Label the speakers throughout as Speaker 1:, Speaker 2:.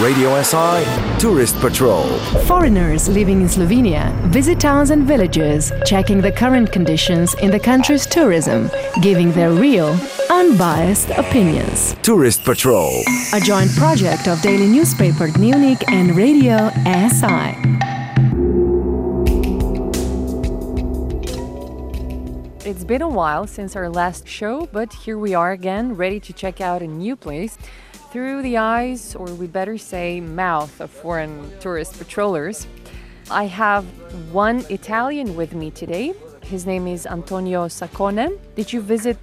Speaker 1: Radio SI Tourist Patrol.
Speaker 2: Foreigners living in Slovenia visit towns and villages, checking the current conditions in the country's tourism, giving their real, unbiased opinions.
Speaker 1: Tourist Patrol.
Speaker 2: A joint project of daily newspaper Dnevnik and Radio SI.
Speaker 3: It's been a while since our last show, but here we are again, ready to check out a new place through the eyes, or we better say mouth, of foreign tourist patrollers. I have one Italian with me today. His name is Antonio Saccone. Did you visit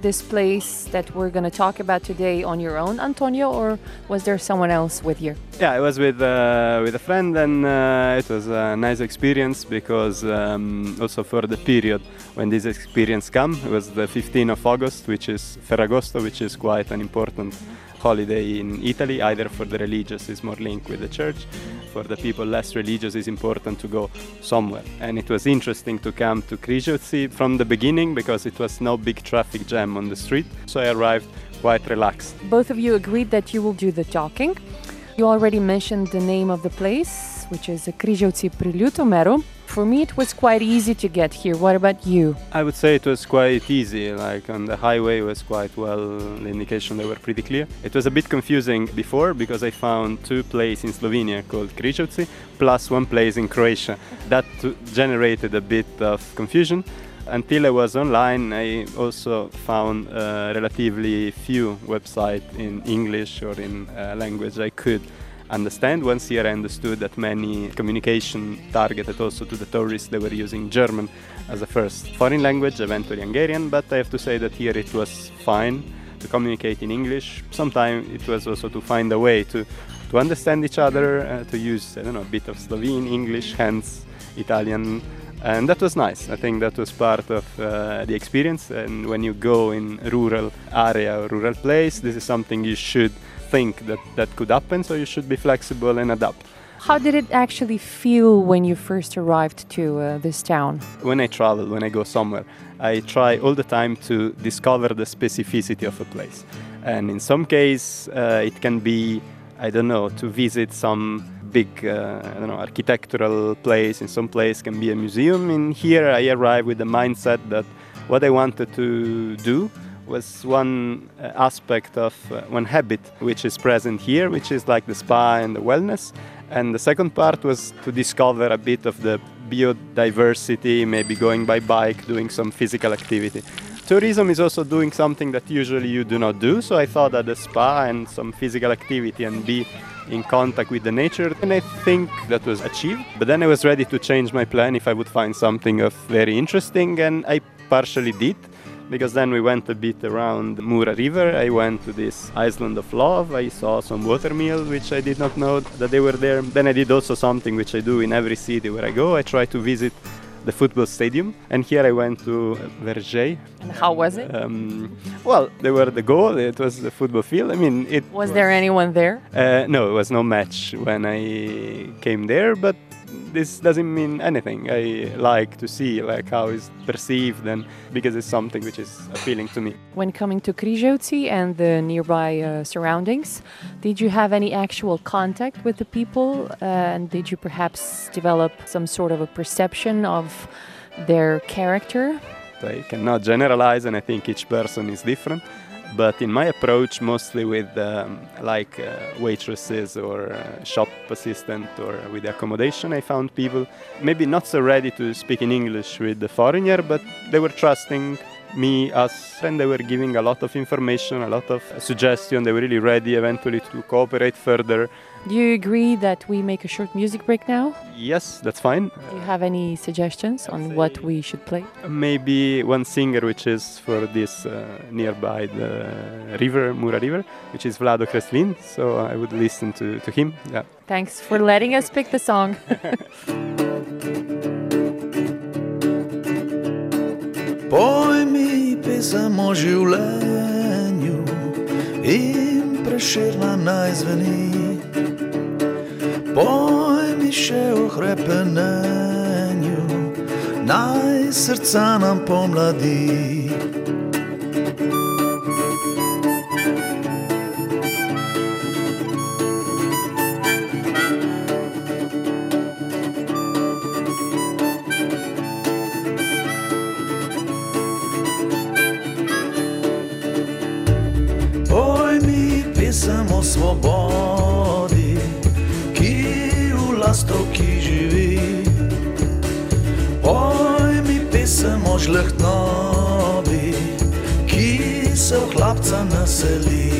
Speaker 3: this place that we're going to talk about today on your own, Antonio, or was there someone else with you?
Speaker 4: Yeah, I was with uh, with a friend, and uh, it was a nice experience because um, also for the period when this experience came, it was the 15th of August, which is Ferragosto, which is quite an important holiday in Italy, either for the religious is more linked with the church, for the people less religious is important to go somewhere. And it was interesting to come to Križevci from the beginning because it was no big traffic jam on the street. So I arrived quite relaxed.
Speaker 3: Both of you agreed that you will do the talking. You already mentioned the name of the place, which is Križevci pri Ljutomeru. For me, it was quite easy to get here. What about you?
Speaker 4: I would say it was quite easy. Like on the highway was quite well. The indication they were pretty clear. It was a bit confusing before because I found two places in Slovenia called Križevci plus one place in Croatia. That generated a bit of confusion. Until I was online, I also found uh, relatively few websites in English or in uh, language I could understand. Once here I understood that many communication targeted also to the tourists, they were using German as a first foreign language, eventually Hungarian, but I have to say that here it was fine to communicate in English. Sometimes it was also to find a way to, to understand each other, uh, to use, I don't know, a bit of Slovene, English, hence Italian, and that was nice. I think that was part of uh, the experience. And when you go in rural area or rural place, this is something you should think that that could happen, so you should be flexible and adapt.
Speaker 3: How did it actually feel when you first arrived to uh, this town?
Speaker 4: When I travel, when I go somewhere, I try all the time to discover the specificity of a place. And in some case, uh, it can be, I don't know, to visit some big, uh, I don't know, architectural place. In some place, can be a museum. In here, I arrive with the mindset that what I wanted to do was one uh, aspect of uh, one habit which is present here, which is like the spa and the wellness. And the second part was to discover a bit of the biodiversity, maybe going by bike, doing some physical activity. Tourism is also doing something that usually you do not do, so I thought that the spa and some physical activity and be in contact with the nature, and I think that was achieved. But then I was ready to change my plan if I would find something of very interesting, and I partially did because then we went a bit around Mura River. I went to this island of love. I saw some watermill, which I did not know that they were there. Then I did also something which I do in every city where I go. I try to visit the football stadium. And here I went to Veržej.
Speaker 3: And how was it? Um,
Speaker 4: well, they were the goal. It was the football field. I mean, it
Speaker 3: was, was there anyone there?
Speaker 4: Uh, no, it was no match when I came there, but this doesn't mean anything. I like to see like how it's perceived and because it's something which is appealing to me.
Speaker 3: When coming to Križevci and the nearby uh, surroundings, did you have any actual contact with the people uh, and did you perhaps develop some sort of a perception of their character?
Speaker 4: I cannot generalize and I think each person is different but in my approach mostly with um, like uh, waitresses or uh, shop assistant or with accommodation i found people maybe not so ready to speak in english with the foreigner but they were trusting me as and they were giving a lot of information a lot of suggestion. They were really ready eventually to cooperate further
Speaker 3: do you agree that we make a short music break now?
Speaker 4: Yes that's fine.
Speaker 3: Do you have any suggestions on what we should play?
Speaker 4: Maybe one singer which is for this uh, nearby the river mura river which is vlado kreslin so i would listen to, to him yeah.
Speaker 3: Thanks for letting us pick the song.
Speaker 5: Poj mi pesem življenju in preširna naj zveni. pojmiše v hrepenenju, naj srca nam pomladi. se naseli.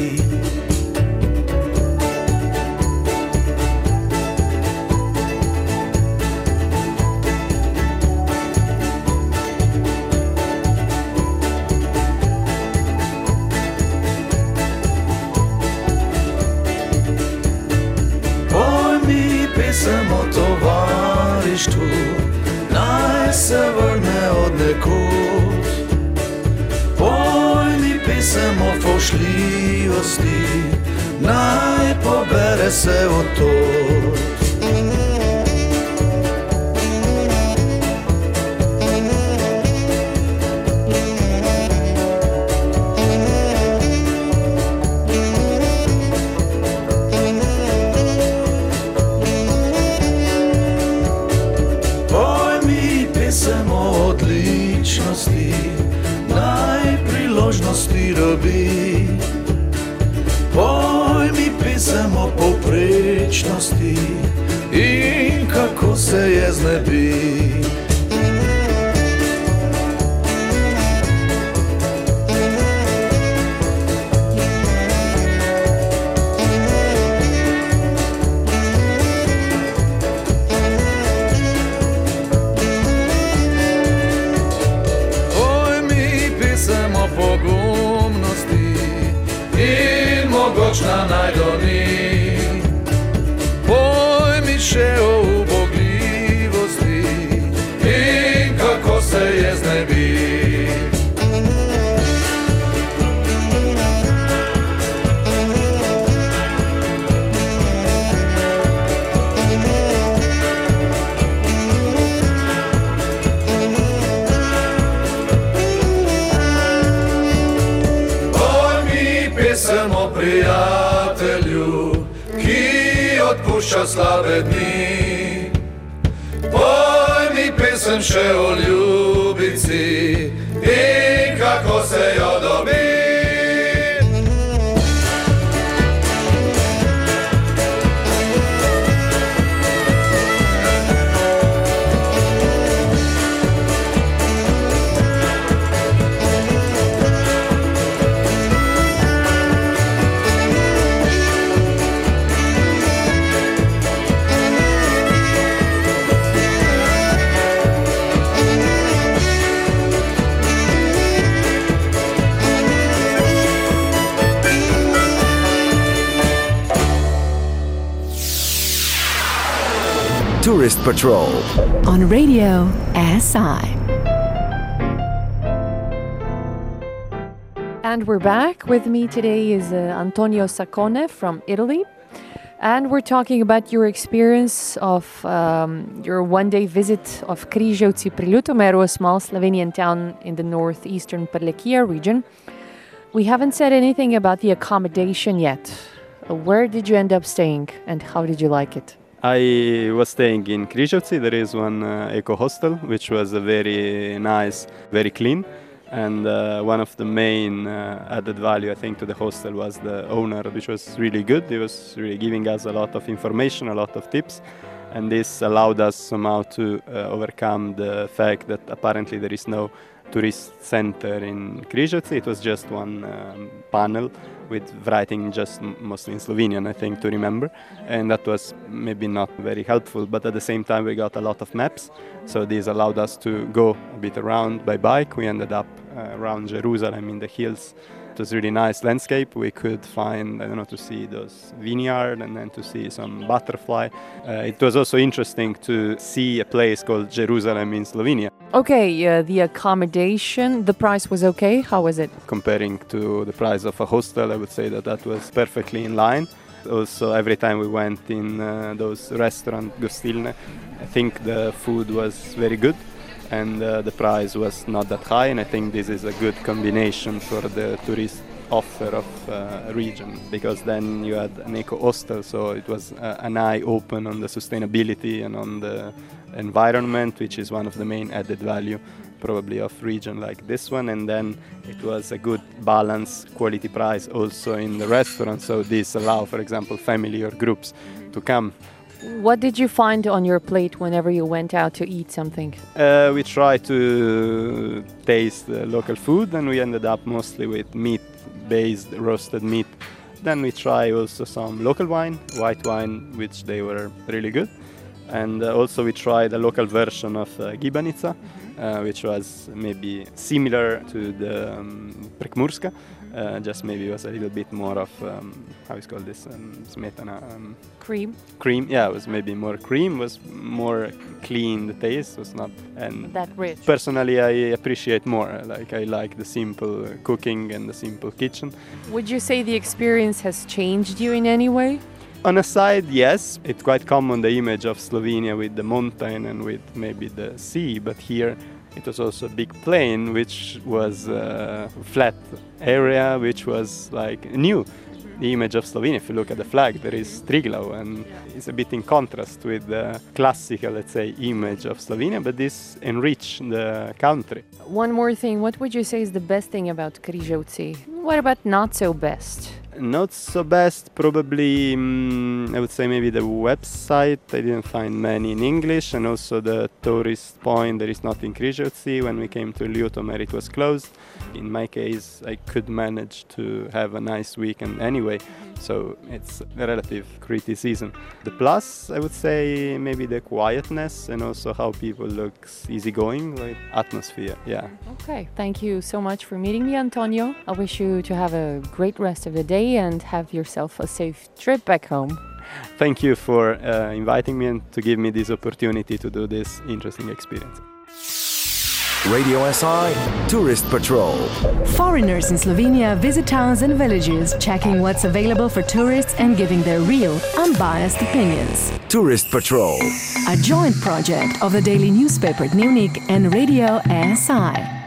Speaker 5: Samo tovarištvu naj se vrne od nekud. Pesem o fošljivosti, naj pobere se od tod. više ubogljivosti in kako se je znebi. samo prijatelju odpušča slabe dni. Poj mi pesem še o ljubici in kako se jo dobi.
Speaker 1: Tourist Patrol.
Speaker 2: on Radio SI.
Speaker 3: And we're back. With me today is uh, Antonio Saccone from Italy. And we're talking about your experience of um, your one day visit of Križevci pri Ljutomeru, a small Slovenian town in the northeastern Prlekija region. We haven't said anything about the accommodation yet. Where did you end up staying and how did you like it?
Speaker 4: I was staying in Križevci. There is one uh, eco hostel, which was a very nice, very clean. And uh, one of the main uh, added value, I think, to the hostel was the owner, which was really good. He was really giving us a lot of information, a lot of tips. And this allowed us somehow to uh, overcome the fact that apparently there is no tourist center in Križevci. It was just one um, panel with writing just mostly in Slovenian, I think, to remember. And that was maybe not very helpful, but at the same time, we got a lot of maps. So this allowed us to go a bit around by bike. We ended up uh, around Jerusalem in the hills. It was really nice landscape. We could find, I don't know, to see those vineyard and then to see some butterfly. Uh, it was also interesting to see a place called Jerusalem in Slovenia.
Speaker 3: Okay, uh, the accommodation, the price was okay. How was it?
Speaker 4: comparing to the price of a hostel, I would say that that was perfectly in line. Also, every time we went in uh, those restaurant Gostilne, I think the food was very good and uh, the price was not that high. And I think this is a good combination for the tourist offer of uh, region because then you had an eco hostel, so it was uh, an eye open on the sustainability and on the environment, which is one of the main added value probably of region like this one. And then it was a good balance quality price also in the restaurant. So this allow for example family or groups to come.
Speaker 3: What did you find on your plate whenever you went out to eat something?
Speaker 4: uh, we try to taste the local food and we ended up mostly with meat based roasted meat. Then we try also some local wine, white wine, which they were really good. And uh, also we tried a local version of uh, Gibanica, uh, which was maybe similar to the um, Prekmurska, uh, just maybe was a little bit more of um, how is called this um, smetana um,
Speaker 3: Cream.
Speaker 4: cream. Yeah, it was maybe more cream, was more clean. The taste was not and
Speaker 3: That rich.
Speaker 4: personally I appreciate more. Like I like the simple cooking and the simple kitchen.
Speaker 3: Would you say the experience has changed you in any way?
Speaker 4: On a side, yes, it's quite common the image of Slovenia with the mountain and with maybe the sea, but here it was also a big plain, which was a flat area, which was like new. The image of Slovenia, if you look at the flag, there is Triglav, and it's a bit in contrast with the classical, let's say, image of Slovenia, but this enriched the country.
Speaker 3: One more thing. What would you say is the best thing about Križevci? What about not so best?
Speaker 4: Not so best, probably. mm, I would say maybe the website. I didn't find many in English, and also the tourist point. There is not in Križevci. When we came to Ljutomer, it was closed. In my case, I could manage to have a nice weekend anyway, so it's a relative criticism. The plus, I would say, maybe the quietness and also how people look easygoing, like atmosphere. Yeah.
Speaker 3: Okay. Thank you so much for meeting me, Antonio. I wish you to have a great rest of the day and have yourself a safe trip back home.
Speaker 4: Thank you for uh, inviting me and to give me this opportunity to do this interesting experience.
Speaker 1: Radio SI Tourist Patrol.
Speaker 2: Foreigners in Slovenia visit towns and villages, checking what's available for tourists and giving their real, unbiased opinions.
Speaker 1: Tourist Patrol.
Speaker 2: A joint project of the daily newspaper Dnevnik and Radio SI.